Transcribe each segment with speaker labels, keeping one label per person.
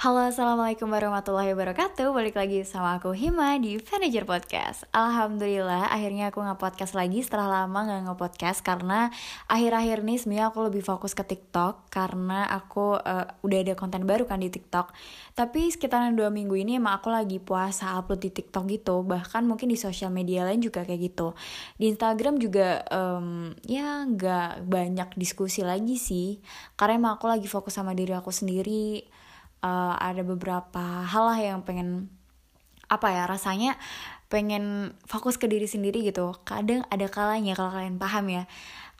Speaker 1: Halo, assalamualaikum warahmatullahi wabarakatuh. Balik lagi sama aku Hima di Manager Podcast. Alhamdulillah, akhirnya aku nge-podcast lagi setelah lama nggak nge-podcast karena akhir-akhir ini sebenarnya aku lebih fokus ke TikTok karena aku uh, udah ada konten baru kan di TikTok. Tapi sekitaran dua minggu ini emang aku lagi puasa upload di TikTok gitu. Bahkan mungkin di sosial media lain juga kayak gitu. Di Instagram juga um, ya nggak banyak diskusi lagi sih. Karena emang aku lagi fokus sama diri aku sendiri uh, ada beberapa hal lah yang pengen apa ya rasanya pengen fokus ke diri sendiri gitu. Kadang ada kalanya kalau kalian paham ya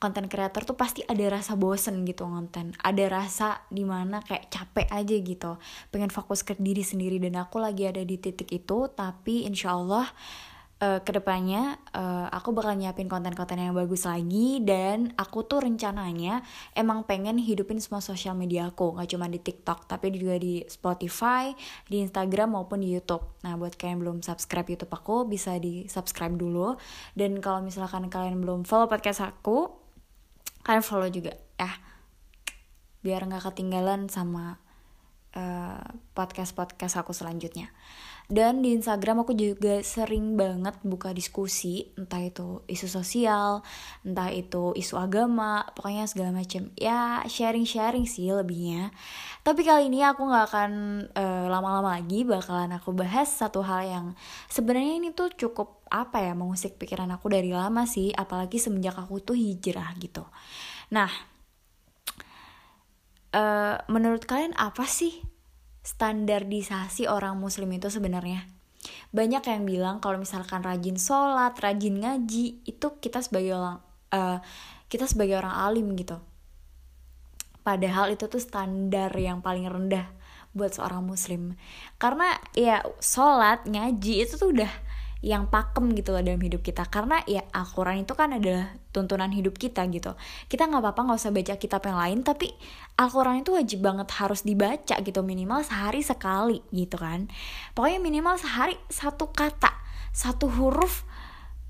Speaker 1: konten kreator tuh pasti ada rasa bosen gitu konten ada rasa di mana kayak capek aja gitu. Pengen fokus ke diri sendiri. Dan aku lagi ada di titik itu tapi insya Allah uh, ke depannya uh, aku bakal nyiapin konten-konten yang bagus lagi dan aku tuh rencananya emang pengen hidupin semua sosial media aku nggak cuma di TikTok tapi juga di Spotify, di Instagram maupun di YouTube. Nah buat kalian belum subscribe YouTube aku bisa di subscribe dulu. Dan kalau misalkan kalian belum follow podcast aku kalian follow juga ya. Biar nggak ketinggalan sama uh, podcast podcast aku selanjutnya dan di Instagram aku juga sering banget buka diskusi entah itu isu sosial entah itu isu agama pokoknya segala macam. Ya sharing sharing sih lebihnya. Tapi kali ini aku nggak akan eh, lama-lama lagi bakalan aku bahas satu hal yang sebenarnya ini tuh cukup apa ya mengusik pikiran aku dari lama sih apalagi semenjak aku tuh hijrah gitu. Nah uh, menurut kalian apa sih standarisasi orang muslim itu sebenarnya. Banyak yang bilang kalau misalkan rajin sholat rajin ngaji itu kita sebagai orang uh, kita sebagai orang alim gitu. Padahal itu tuh standar yang paling rendah buat seorang muslim. Karena ya sholat ngaji itu tuh udah yang pakem gitu loh dalam hidup kita. Karena ya Al-Quran itu kan adalah tuntunan hidup kita gitu. Kita nggak apa-apa nggak usah baca kitab yang lain tapi Al-Quran itu wajib banget harus dibaca gitu minimal sehari sekali gitu kan. Pokoknya minimal sehari satu kata satu huruf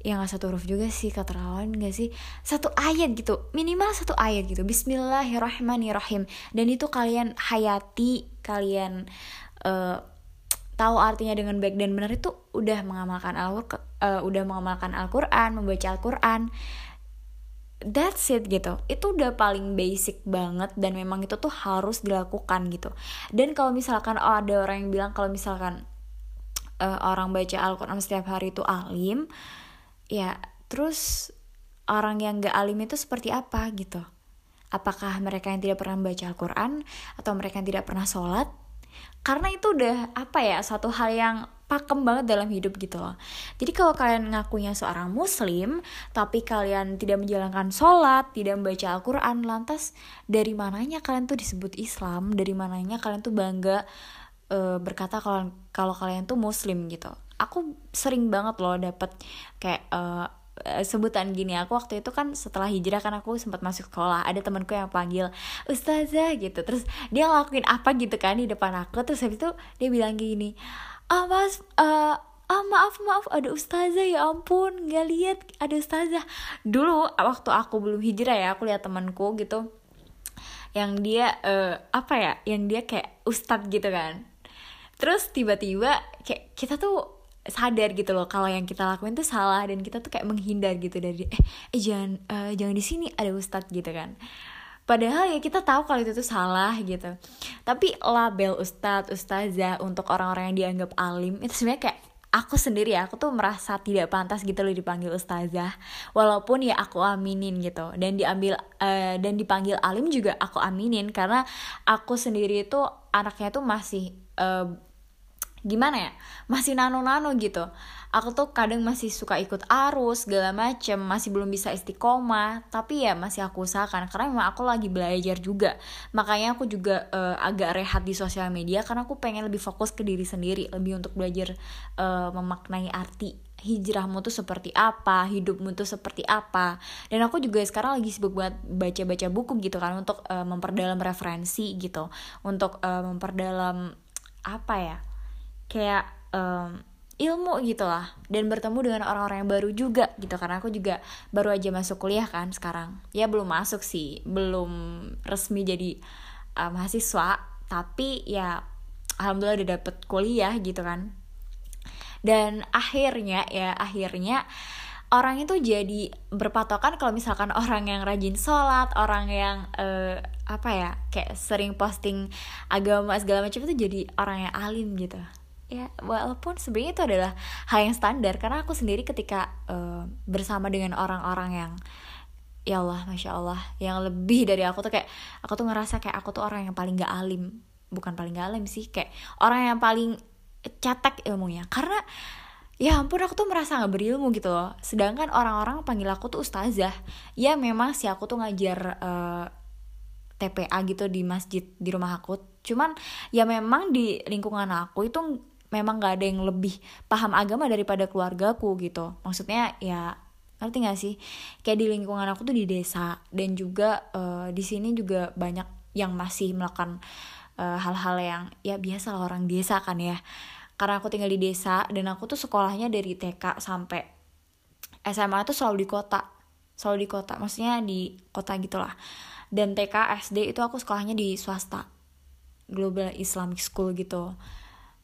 Speaker 1: ya nggak satu huruf juga sih kata lawan gak sih? Satu ayat gitu minimal satu ayat gitu. Bismillahirrahmanirrahim. Dan itu kalian hayati kalian uh, tahu artinya dengan baik dan benar itu udah mengamalkan al uh, udah mengamalkan Al-Qur'an, membaca Al-Qur'an. That's it gitu. Itu udah paling basic banget dan memang itu tuh harus dilakukan gitu. Dan kalau misalkan oh, ada orang yang bilang kalau misalkan uh, orang baca Al-Qur'an setiap hari itu alim, ya terus orang yang gak alim itu seperti apa gitu. Apakah mereka yang tidak pernah membaca Al-Quran Atau mereka yang tidak pernah sholat karena itu udah apa ya satu hal yang pakem banget dalam hidup gitu loh. Jadi kalau kalian ngakunya seorang muslim, tapi kalian tidak menjalankan sholat, tidak membaca Al-Quran, lantas dari mananya kalian tuh disebut Islam, dari mananya kalian tuh bangga uh, berkata kalau kalau kalian tuh muslim gitu. Aku sering banget loh dapet kayak uh, sebutan gini aku waktu itu kan setelah hijrah kan aku sempat masuk sekolah ada temanku yang panggil ustazah gitu. Terus dia ngelakuin apa gitu kan di depan aku. Terus habis itu dia bilang gini ah mas uh, ah maaf maaf ada ustazah ya ampun nggak lihat ada ustazah. Dulu waktu aku belum hijrah ya aku lihat temanku gitu yang dia uh, apa ya yang dia kayak ustad gitu kan. Terus tiba-tiba kayak kita tuh sadar gitu loh kalau yang kita lakuin tuh salah dan kita tuh kayak menghindar gitu dari eh, eh jangan uh, jangan di sini ada ustadz gitu kan. Padahal ya kita tahu kalau itu tuh salah gitu. Tapi label ustadz ustazah untuk orang-orang yang dianggap alim itu sebenarnya kayak aku sendiri ya aku tuh merasa tidak pantas gitu loh dipanggil ustazah. Walaupun ya aku aminin gitu dan diambil uh, dan dipanggil alim juga aku aminin. Karena aku sendiri itu anaknya tuh masih uh, gimana ya masih nano-nano gitu aku tuh kadang masih suka ikut arus segala macem masih belum bisa istiqomah tapi ya masih aku usahakan karena memang aku lagi belajar juga makanya aku juga uh, agak rehat di sosial media karena aku pengen lebih fokus ke diri sendiri lebih untuk belajar uh, memaknai arti hijrahmu tuh seperti apa, hidupmu tuh seperti apa. Dan aku juga sekarang lagi sibuk buat baca-baca buku gitu kan untuk uh, memperdalam referensi gitu, untuk uh, memperdalam apa ya? Kayak um, ilmu gitu lah dan bertemu dengan orang-orang yang baru juga gitu karena aku juga baru aja masuk kuliah kan sekarang. Ya belum masuk sih belum resmi jadi uh, mahasiswa tapi ya alhamdulillah udah dapet kuliah gitu kan. Dan akhirnya ya akhirnya orang itu jadi berpatokan kalau misalkan orang yang rajin sholat orang yang uh, apa ya kayak sering posting agama segala macam itu jadi orang yang alim gitu ya walaupun sebenarnya itu adalah hal yang standar. Karena aku sendiri ketika uh, bersama dengan orang-orang yang ya Allah masya Allah yang lebih dari aku tuh kayak aku tuh ngerasa kayak aku tuh orang yang paling gak alim. Bukan paling gak alim sih kayak orang yang paling cetek ilmunya. Karena ya ampun aku tuh merasa nggak berilmu gitu loh. Sedangkan orang-orang panggil aku tuh ustazah. Ya memang sih aku tuh ngajar uh, eh, TPA gitu di masjid di rumah aku. Cuman ya memang di lingkungan aku itu memang gak ada yang lebih paham agama daripada keluargaku gitu. Maksudnya ya ngerti gak sih? Kayak di lingkungan aku tuh di desa dan juga uh, di sini juga banyak yang masih melakukan eh, hal-hal uh, yang ya biasa lah orang desa kan ya. Karena aku tinggal di desa dan aku tuh sekolahnya dari TK sampai SMA tuh selalu di kota. Selalu di kota maksudnya di kota gitulah. Dan TK SD itu aku sekolahnya di swasta Global Islamic School gitu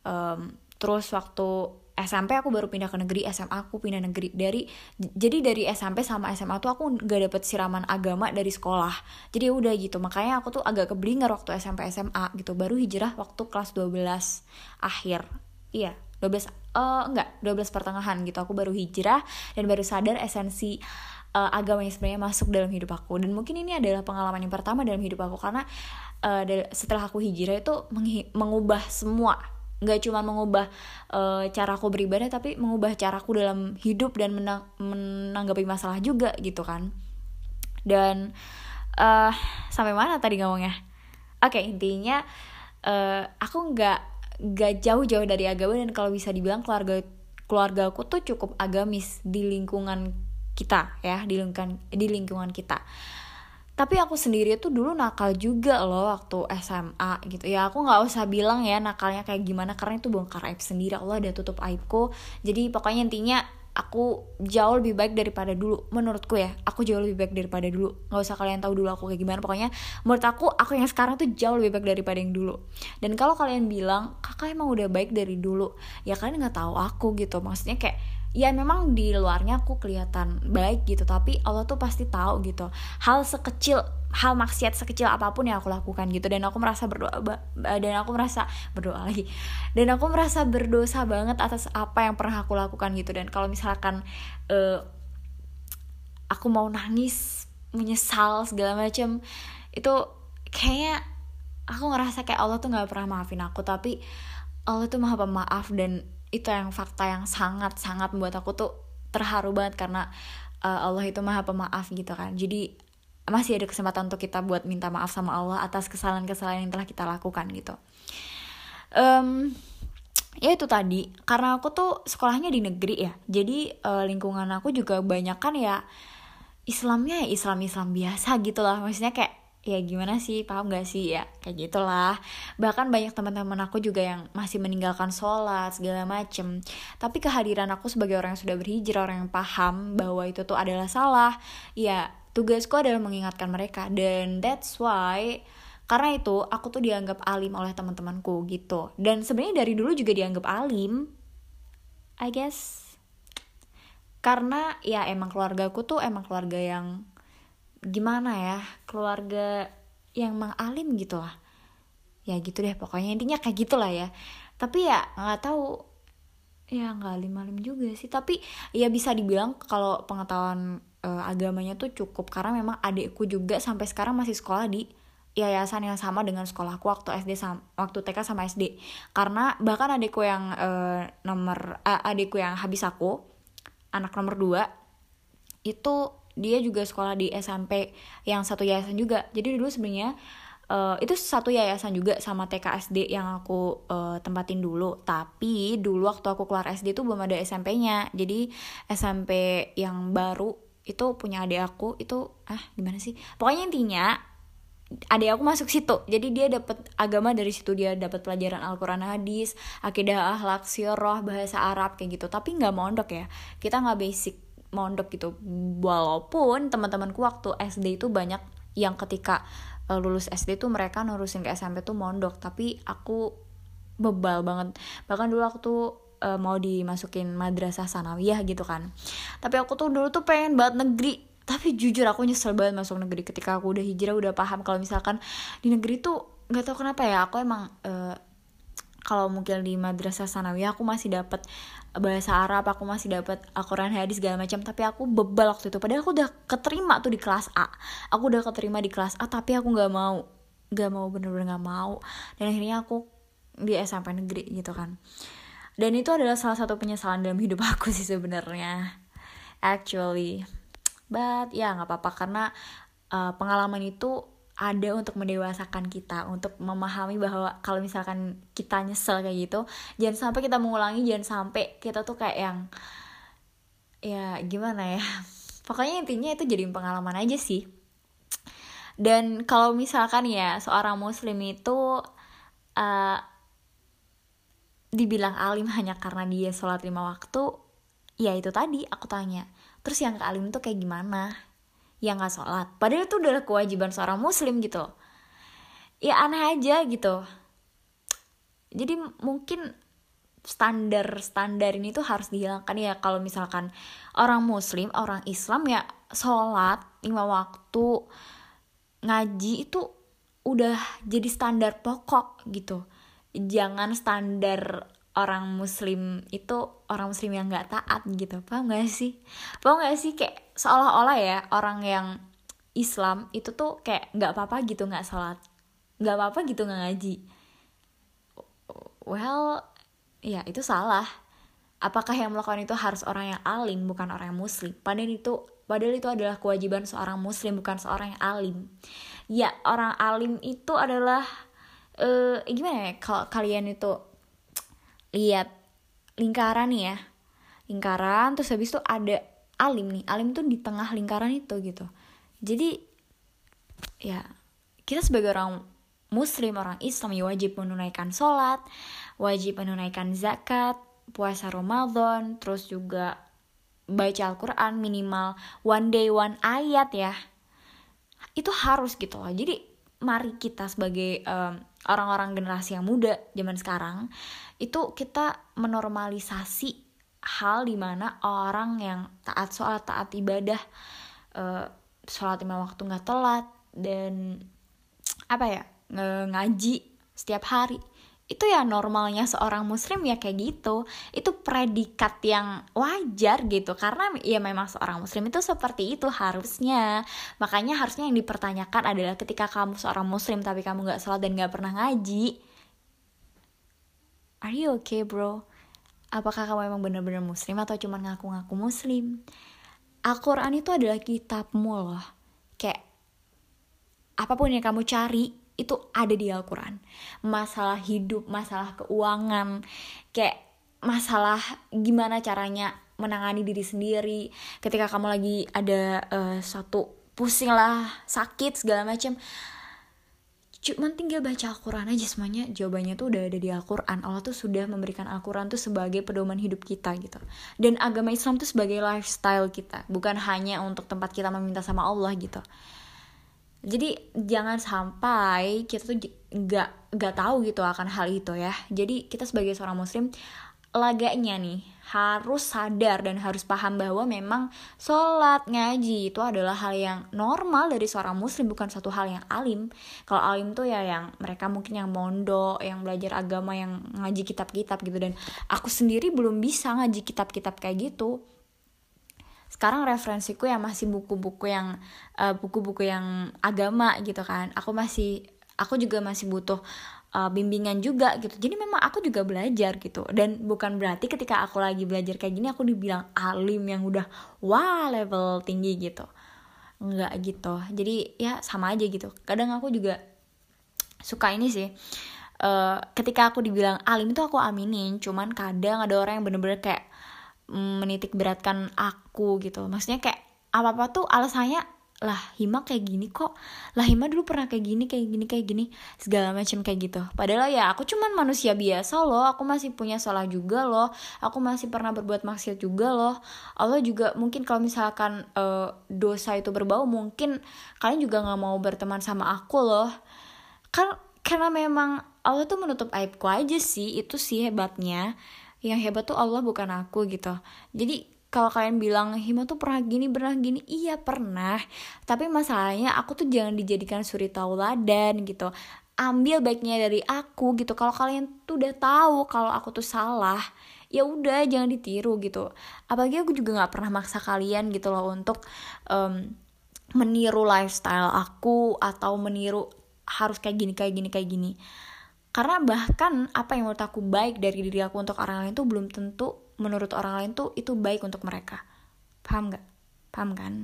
Speaker 1: um, terus waktu SMP aku baru pindah ke negeri, SMA aku pindah negeri dari jadi dari SMP sama SMA tuh aku gak dapet siraman agama dari sekolah. Jadi udah gitu. Makanya aku tuh agak keblinger waktu SMP SMA gitu. Baru hijrah waktu kelas 12 akhir iya 12 uh, enggak 12 pertengahan gitu aku baru hijrah dan baru sadar esensi uh, agama yang sebenarnya masuk dalam hidup aku dan mungkin ini adalah pengalaman yang pertama dalam hidup aku karena uh, setelah aku hijrah itu mengubah semua nggak cuma mengubah uh, cara aku beribadah tapi mengubah caraku dalam hidup dan menang menanggapi masalah juga gitu kan. Dan uh, sampai mana tadi ngomongnya? Oke okay, intinya uh, aku nggak gak jauh-jauh dari agama dan kalau bisa dibilang keluarga keluarga aku tuh cukup agamis di lingkungan kita ya di lingkungan di lingkungan kita tapi aku sendiri tuh dulu nakal juga loh waktu SMA gitu. Ya aku nggak usah bilang ya nakalnya kayak gimana karena itu bongkar aib sendiri. Allah udah tutup aibku. Jadi pokoknya intinya aku jauh lebih baik daripada dulu. Menurutku ya aku jauh lebih baik daripada dulu. Nggak usah kalian tahu dulu aku kayak gimana. Pokoknya menurut aku aku yang sekarang tuh jauh lebih baik daripada yang dulu. Dan kalau kalian bilang kakak emang udah baik dari dulu. Ya kalian nggak tahu aku gitu. Maksudnya kayak ya memang di luarnya aku kelihatan baik gitu tapi Allah tuh pasti tahu gitu. Hal sekecil hal maksiat sekecil apa pun yang aku lakukan gitu. Dan aku merasa berdoa dan aku merasa berdoa lagi. Dan aku merasa berdosa banget atas apa yang pernah aku lakukan gitu. Dan kalau misalkan uh, aku mau nangis menyesal segala macam itu kayaknya aku ngerasa kayak Allah tuh nggak pernah maafin aku. Tapi Allah tuh maha pemaaf dan itu yang fakta yang sangat sangat membuat aku tuh terharu banget karena uh, Allah itu maha pemaaf gitu kan. Jadi masih ada kesempatan untuk kita buat minta maaf sama Allah atas kesalahan-kesalahan yang telah kita lakukan gitu. Um, ya itu tadi. Karena aku tuh sekolahnya di negeri ya. Jadi uh, lingkungan aku juga banyak kan ya Islamnya ya Islam Islam biasa gitu lah. Maksudnya kayak ya gimana sih paham gak sih? Ya kayak gitulah. Bahkan banyak teman-teman aku juga yang masih meninggalkan sholat segala macem. Tapi kehadiran aku sebagai orang yang sudah berhijrah orang yang paham bahwa itu tuh adalah salah ya tugasku adalah mengingatkan mereka. Dan that's why karena itu aku tuh dianggap alim oleh teman-temanku gitu. Dan sebenarnya dari dulu juga dianggap alim I guess. Karena ya emang keluarga aku tuh emang keluarga yang gimana ya keluarga yang mengalim gitu lah ya gitu deh pokoknya intinya kayak gitulah ya. Tapi ya nggak tahu. Ya nggak alim alim juga sih. Tapi ya bisa dibilang kalau pengetahuan uh, agamanya tuh cukup. Karena memang adikku juga sampai sekarang masih sekolah di yayasan yang sama dengan sekolahku waktu SD sama waktu TK sama SD karena bahkan adikku yang uh, nomor uh, adikku yang habis aku anak nomor dua itu dia juga sekolah di SMP yang satu yayasan juga. Jadi dulu sebenarnya uh, itu satu yayasan juga sama TKSD yang aku uh, tempatin dulu. Tapi dulu waktu aku keluar SD itu belum ada SMP-nya jadi SMP yang baru itu punya adik aku itu ah gimana sih? Pokoknya intinya adik aku masuk situ. Jadi dia dapat agama dari situ. Dia dapat pelajaran Al-Quran hadis akidah akhlak sirah bahasa Arab kayak gitu. Tapi nggak mondok ya. Kita nggak basic mondok gitu. Walaupun teman-temanku waktu SD itu banyak yang ketika uh, lulus SD tuh mereka nurusin ke SMP tuh mondok. Tapi aku bebal banget. Bahkan dulu aku tuh uh, mau dimasukin madrasah sanawiyah gitu kan. Tapi aku tuh dulu tuh pengen banget negeri. Tapi jujur aku nyesel banget masuk negeri ketika aku udah hijrah udah paham kalau misalkan di negeri tuh nggak tahu kenapa ya aku emang uh, kalau mungkin di madrasah sanawiyah aku masih dapat bahasa Arab aku masih dapat Al-Quran hadis segala macam. Tapi aku bebal waktu itu. Padahal aku udah keterima tuh di kelas A. Aku udah keterima di kelas A tapi aku nggak mau nggak mau bener-bener nggak mau. Dan akhirnya aku di SMP negeri gitu kan. Dan itu adalah salah satu penyesalan dalam hidup aku sih sebenarnya. Actually. But ya nggak apa-apa. Karena uh, pengalaman itu ada untuk mendewasakan kita untuk memahami bahwa kalau misalkan kita nyesel kayak gitu jangan sampai kita mengulangi jangan sampai kita tuh kayak yang ya gimana ya pokoknya intinya itu jadi pengalaman aja sih. Dan kalau misalkan ya seorang muslim itu uh, dibilang alim hanya karena dia sholat lima waktu ya itu tadi aku tanya terus yang ke alim tuh kayak gimana yang nggak sholat. Padahal itu udah kewajiban seorang muslim gitu. Ya aneh aja gitu. Jadi mungkin standar standar ini tuh harus dihilangkan. Ya kalau misalkan orang muslim orang islam ya sholat lima waktu ngaji itu udah jadi standar pokok gitu. Jangan standar orang muslim itu orang muslim yang nggak taat gitu. Paham gak sih? Paham gak sih? Kayak seolah-olah ya orang yang Islam itu tuh kayak nggak apa-apa gitu nggak sholat nggak apa-apa gitu nggak ngaji. Well ya itu salah. Apakah yang melakukan itu harus orang yang alim bukan orang yang muslim? Padahal itu padahal itu adalah kewajiban seorang muslim bukan seorang yang alim. Ya orang alim itu adalah uh, gimana ya kalau kalian itu lihat lingkaran ya. Lingkaran terus habis itu ada alim nih alim tuh di tengah lingkaran itu gitu. Jadi ya kita sebagai orang muslim orang Islam ya wajib menunaikan sholat wajib menunaikan zakat puasa Ramadan terus juga baca Al-Quran minimal one day one ayat ya. Itu harus gitu loh. Jadi mari kita sebagai um, orang-orang generasi yang muda zaman sekarang itu kita menormalisasi hal di mana orang yang taat sholat taat ibadah uh, sholat lima waktu nggak telat dan apa ya ngaji setiap hari. Itu ya normalnya seorang muslim ya kayak gitu. Itu predikat yang wajar gitu karena ya memang seorang muslim itu seperti itu harusnya. Makanya harusnya yang dipertanyakan adalah ketika kamu seorang muslim tapi kamu nggak sholat dan nggak pernah ngaji are you okay bro apakah kamu emang bener-bener muslim atau cuma ngaku-ngaku muslim? Al-Quran itu adalah kitabmu loh kayak apa pun yang kamu cari itu ada di Al-Quran. Masalah hidup masalah keuangan kayak masalah gimana caranya menangani diri sendiri. Ketika kamu lagi ada uh, suatu pusing lah sakit segala macam cuman tinggal baca Al-Quran aja semuanya. Jawabannya tuh udah ada di Al-Quran. Allah tuh sudah memberikan Al-Quran tuh sebagai pedoman hidup kita gitu. Dan agama Islam tuh sebagai lifestyle kita. Bukan hanya untuk tempat kita meminta sama Allah gitu. Jadi jangan sampai kita tuh nggak nggak tahu gitu akan hal itu ya. Jadi kita sebagai seorang muslim laganya nih harus sadar dan harus paham bahwa memang sholat ngaji itu adalah hal yang normal dari seorang muslim bukan satu hal yang alim. Kalau alim tuh ya yang mereka mungkin yang mondok yang belajar agama yang ngaji kitab-kitab gitu. Dan aku sendiri belum bisa ngaji kitab-kitab kayak gitu. Sekarang referensiku ya masih buku-buku yang uh, buku-buku yang agama gitu kan. Aku masih aku juga masih butuh uh, bimbingan juga gitu. Jadi memang aku juga belajar gitu. Dan bukan berarti ketika aku lagi belajar kayak gini aku dibilang alim yang udah wah level tinggi gitu. Nggak gitu. Jadi ya sama aja gitu. Kadang aku juga suka ini sih uh, ketika aku dibilang alim itu aku aminin. Cuman kadang ada orang yang bener-bener kayak menitik beratkan aku gitu. Maksudnya kayak apa apa tuh alasannya lah Hima kayak gini kok. Lah Hima dulu pernah kayak gini kayak gini kayak gini segala macam kayak gitu. Padahal ya aku cuman manusia biasa loh. Aku masih punya salah juga loh. Aku masih pernah berbuat maksiat juga loh. Allah juga mungkin kalau misalkan uh, dosa itu berbau mungkin kalian juga nggak mau berteman sama aku loh. Kan karena memang Allah tuh menutup aibku aja sih. Itu sih hebatnya. Yang hebat tuh Allah bukan aku gitu. Jadi kalau kalian bilang Hima tuh pernah gini pernah gini. Iya pernah. Tapi masalahnya aku tuh jangan dijadikan suri tauladan gitu. Ambil baiknya dari aku gitu. Kalau kalian tuh udah tahu kalau aku tuh salah ya udah jangan ditiru gitu. Apalagi aku juga nggak pernah maksa kalian gitu loh untuk um, meniru lifestyle aku atau meniru harus kayak gini kayak gini kayak gini. Karena bahkan apa yang menurut aku baik dari diri aku untuk orang lain tuh belum tentu menurut orang lain tuh itu baik untuk mereka. Paham nggak? Paham kan?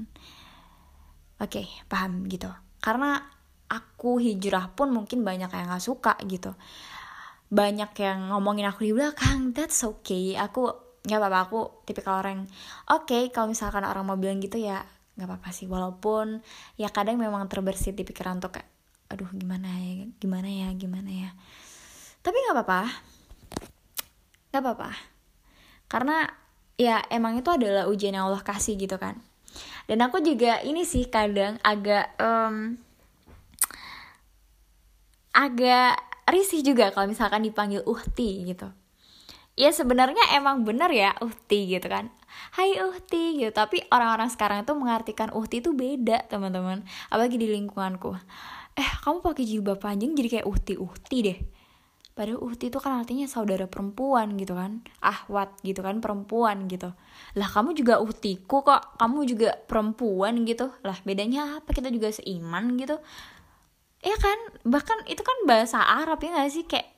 Speaker 1: Oke okay, paham gitu. Karena aku hijrah pun mungkin banyak yang nggak suka gitu. Banyak yang ngomongin aku di belakang that's okay. Aku nggak apa-apa aku tipikal orang oke okay, kalau misalkan orang mau bilang gitu ya nggak apa-apa sih. Walaupun ya kadang memang terbersit di pikiran untuk kayak aduh gimana ya gimana ya gimana ya. Tapi nggak apa-apa. Nggak apa-apa karena ya emang itu adalah ujian yang Allah kasih gitu kan. Dan aku juga ini sih kadang agak um, agak risih juga kalau misalkan dipanggil uhti gitu. Ya sebenarnya emang bener ya uhti gitu kan. Hai uhti gitu. Tapi orang-orang sekarang itu mengartikan uhti itu beda teman-teman. Apalagi di lingkunganku. Eh kamu pakai jilbab panjang jadi kayak uhti uhti deh padahal uhti itu kan artinya saudara perempuan gitu kan ahwat gitu kan perempuan gitu. Lah kamu juga uhtiku kok kamu juga perempuan gitu. Lah bedanya apa? Kita juga seiman gitu. Ya kan? Bahkan itu kan bahasa Arab ya gak sih? Kayak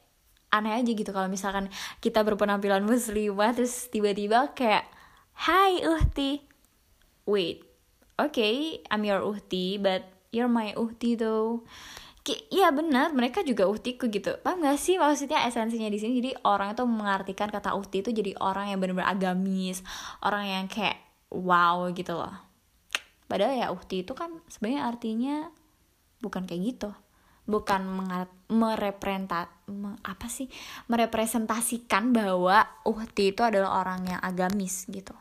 Speaker 1: aneh aja gitu kalau misalkan kita berpenampilan muslimah terus tiba-tiba kayak Hai Uhti. Wait okay, I'm your Uhti but you're my Uhti though Iya benar, mereka juga uhtiku gitu. Paham gak sih maksudnya esensinya di sini? Jadi orang itu mengartikan kata uhti itu jadi orang yang benar-benar agamis, orang yang kayak wow gitu loh. Padahal ya uhti itu kan sebenarnya artinya bukan kayak gitu bukan merepresenta me, apa sih merepresentasikan bahwa uhti itu adalah orang yang agamis gitu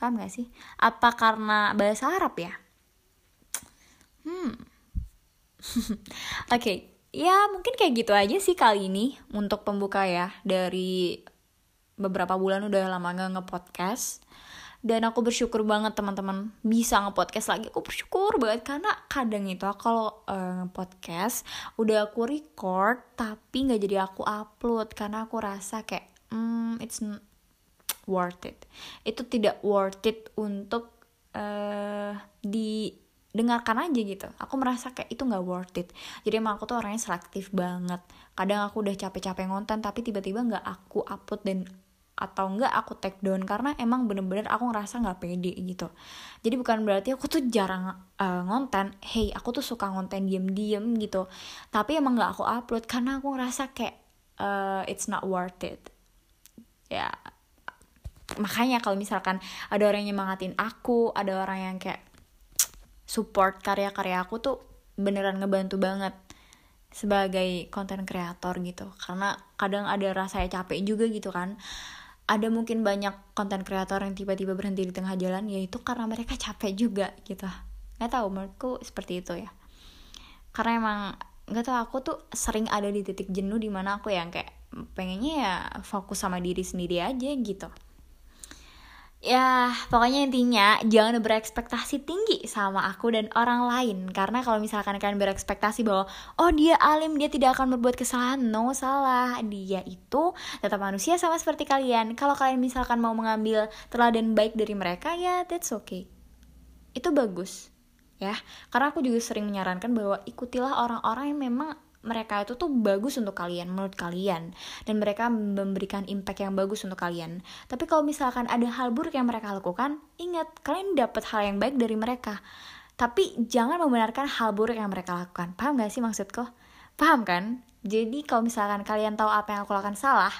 Speaker 1: paham gak sih apa karena bahasa Arab ya hmm oke okay. ya mungkin kayak gitu aja sih kali ini untuk pembuka ya dari beberapa bulan udah lama gak nge-podcast dan aku bersyukur banget teman-teman bisa nge-podcast lagi aku bersyukur banget karena kadang itu kalau uh, nge-podcast udah aku record tapi nggak jadi aku upload karena aku rasa kayak hmm, it's worth it itu tidak worth it untuk uh, didengarkan aja gitu. Aku merasa kayak itu nggak worth it. Jadi emang aku tuh orangnya selektif banget. Kadang aku udah capek-capek ngonten tapi tiba-tiba nggak aku upload dan atau enggak aku take down karena emang bener-bener aku ngerasa nggak pede gitu. Jadi bukan berarti aku tuh jarang uh, ngonten. Hey aku tuh suka ngonten diem-diem gitu. Tapi emang nggak aku upload karena aku ngerasa kayak uh, it's not worth it. Ya. Makanya kalau misalkan ada orang yang nyemangatin aku ada orang yang kayak support karya-karya aku tuh beneran ngebantu banget sebagai konten kreator gitu. Karena kadang ada rasa capek juga gitu kan. Ada mungkin banyak konten kreator yang tiba-tiba berhenti di tengah jalan yaitu karena mereka capek juga gitu. Nggak tahu menurutku seperti itu ya. Karena emang nggak tahu aku tuh sering ada di titik jenuh di mana aku yang kayak pengennya ya fokus sama diri sendiri aja gitu ya pokoknya intinya jangan berekspektasi tinggi sama aku dan orang lain. Karena kalau misalkan kalian berekspektasi bahwa oh dia alim dia tidak akan berbuat kesalahan. No salah. Dia itu tetap manusia sama seperti kalian. Kalau kalian misalkan mau mengambil teladan baik dari mereka ya that's okay. Itu bagus ya. Karena aku juga sering menyarankan bahwa ikutilah orang-orang yang memang mereka itu tuh bagus untuk kalian menurut kalian. Dan mereka memberikan impact yang bagus untuk kalian. Tapi kalau misalkan ada hal buruk yang mereka lakukan ingat kalian dapat hal yang baik dari mereka. Tapi jangan membenarkan hal buruk yang mereka lakukan. Paham gak sih maksudku? Paham kan? Jadi kalau misalkan kalian tahu apa yang aku lakukan salah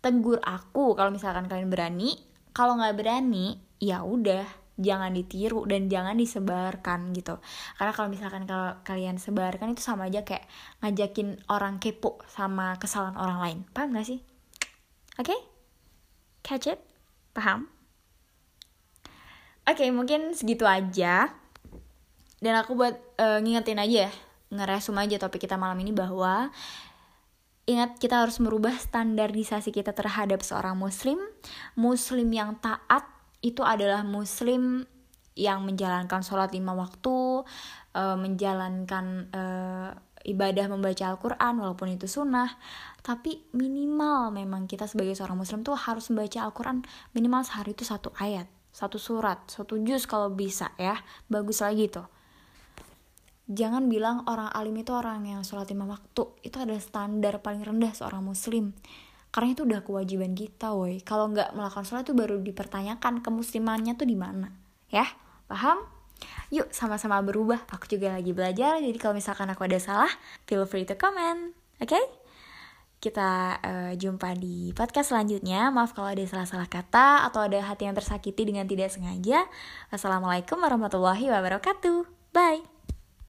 Speaker 1: tegur aku kalau misalkan kalian berani. Kalau nggak berani ya udah jangan ditiru dan jangan disebarkan gitu. Karena kalau misalkan kalau kalian sebarkan itu sama aja kayak ngajakin orang kepo sama kesalahan orang lain. Paham gak sih? Oke? Okay? catch it? Paham? Oke okay, mungkin segitu aja. Dan aku buat uh, ngingetin aja ya ngeresum aja topik kita malam ini bahwa Ingat kita harus merubah standarisasi kita terhadap seorang muslim. Muslim yang taat itu adalah muslim yang menjalankan sholat lima waktu, uh, menjalankan uh, ibadah membaca Al-Quran walaupun itu sunnah. Tapi minimal memang kita sebagai seorang muslim tuh harus membaca Al-Quran minimal sehari itu satu ayat satu surat satu juz kalau bisa ya. Bagus lagi tuh. Jangan bilang orang alim itu orang yang sholat lima waktu. Itu adalah standar paling rendah seorang muslim karena itu udah kewajiban kita woi kalau nggak melakukan sholat itu baru dipertanyakan kemuslimannya tuh di mana ya paham Yuk sama-sama berubah. Aku juga lagi belajar, jadi kalau misalkan aku ada salah, feel free to comment. Oke? Okay? Kita uh, jumpa di podcast selanjutnya. Maaf kalau ada salah-salah kata atau ada hati yang tersakiti dengan tidak sengaja. Wassalamualaikum warahmatullahi wabarakatuh. Bye.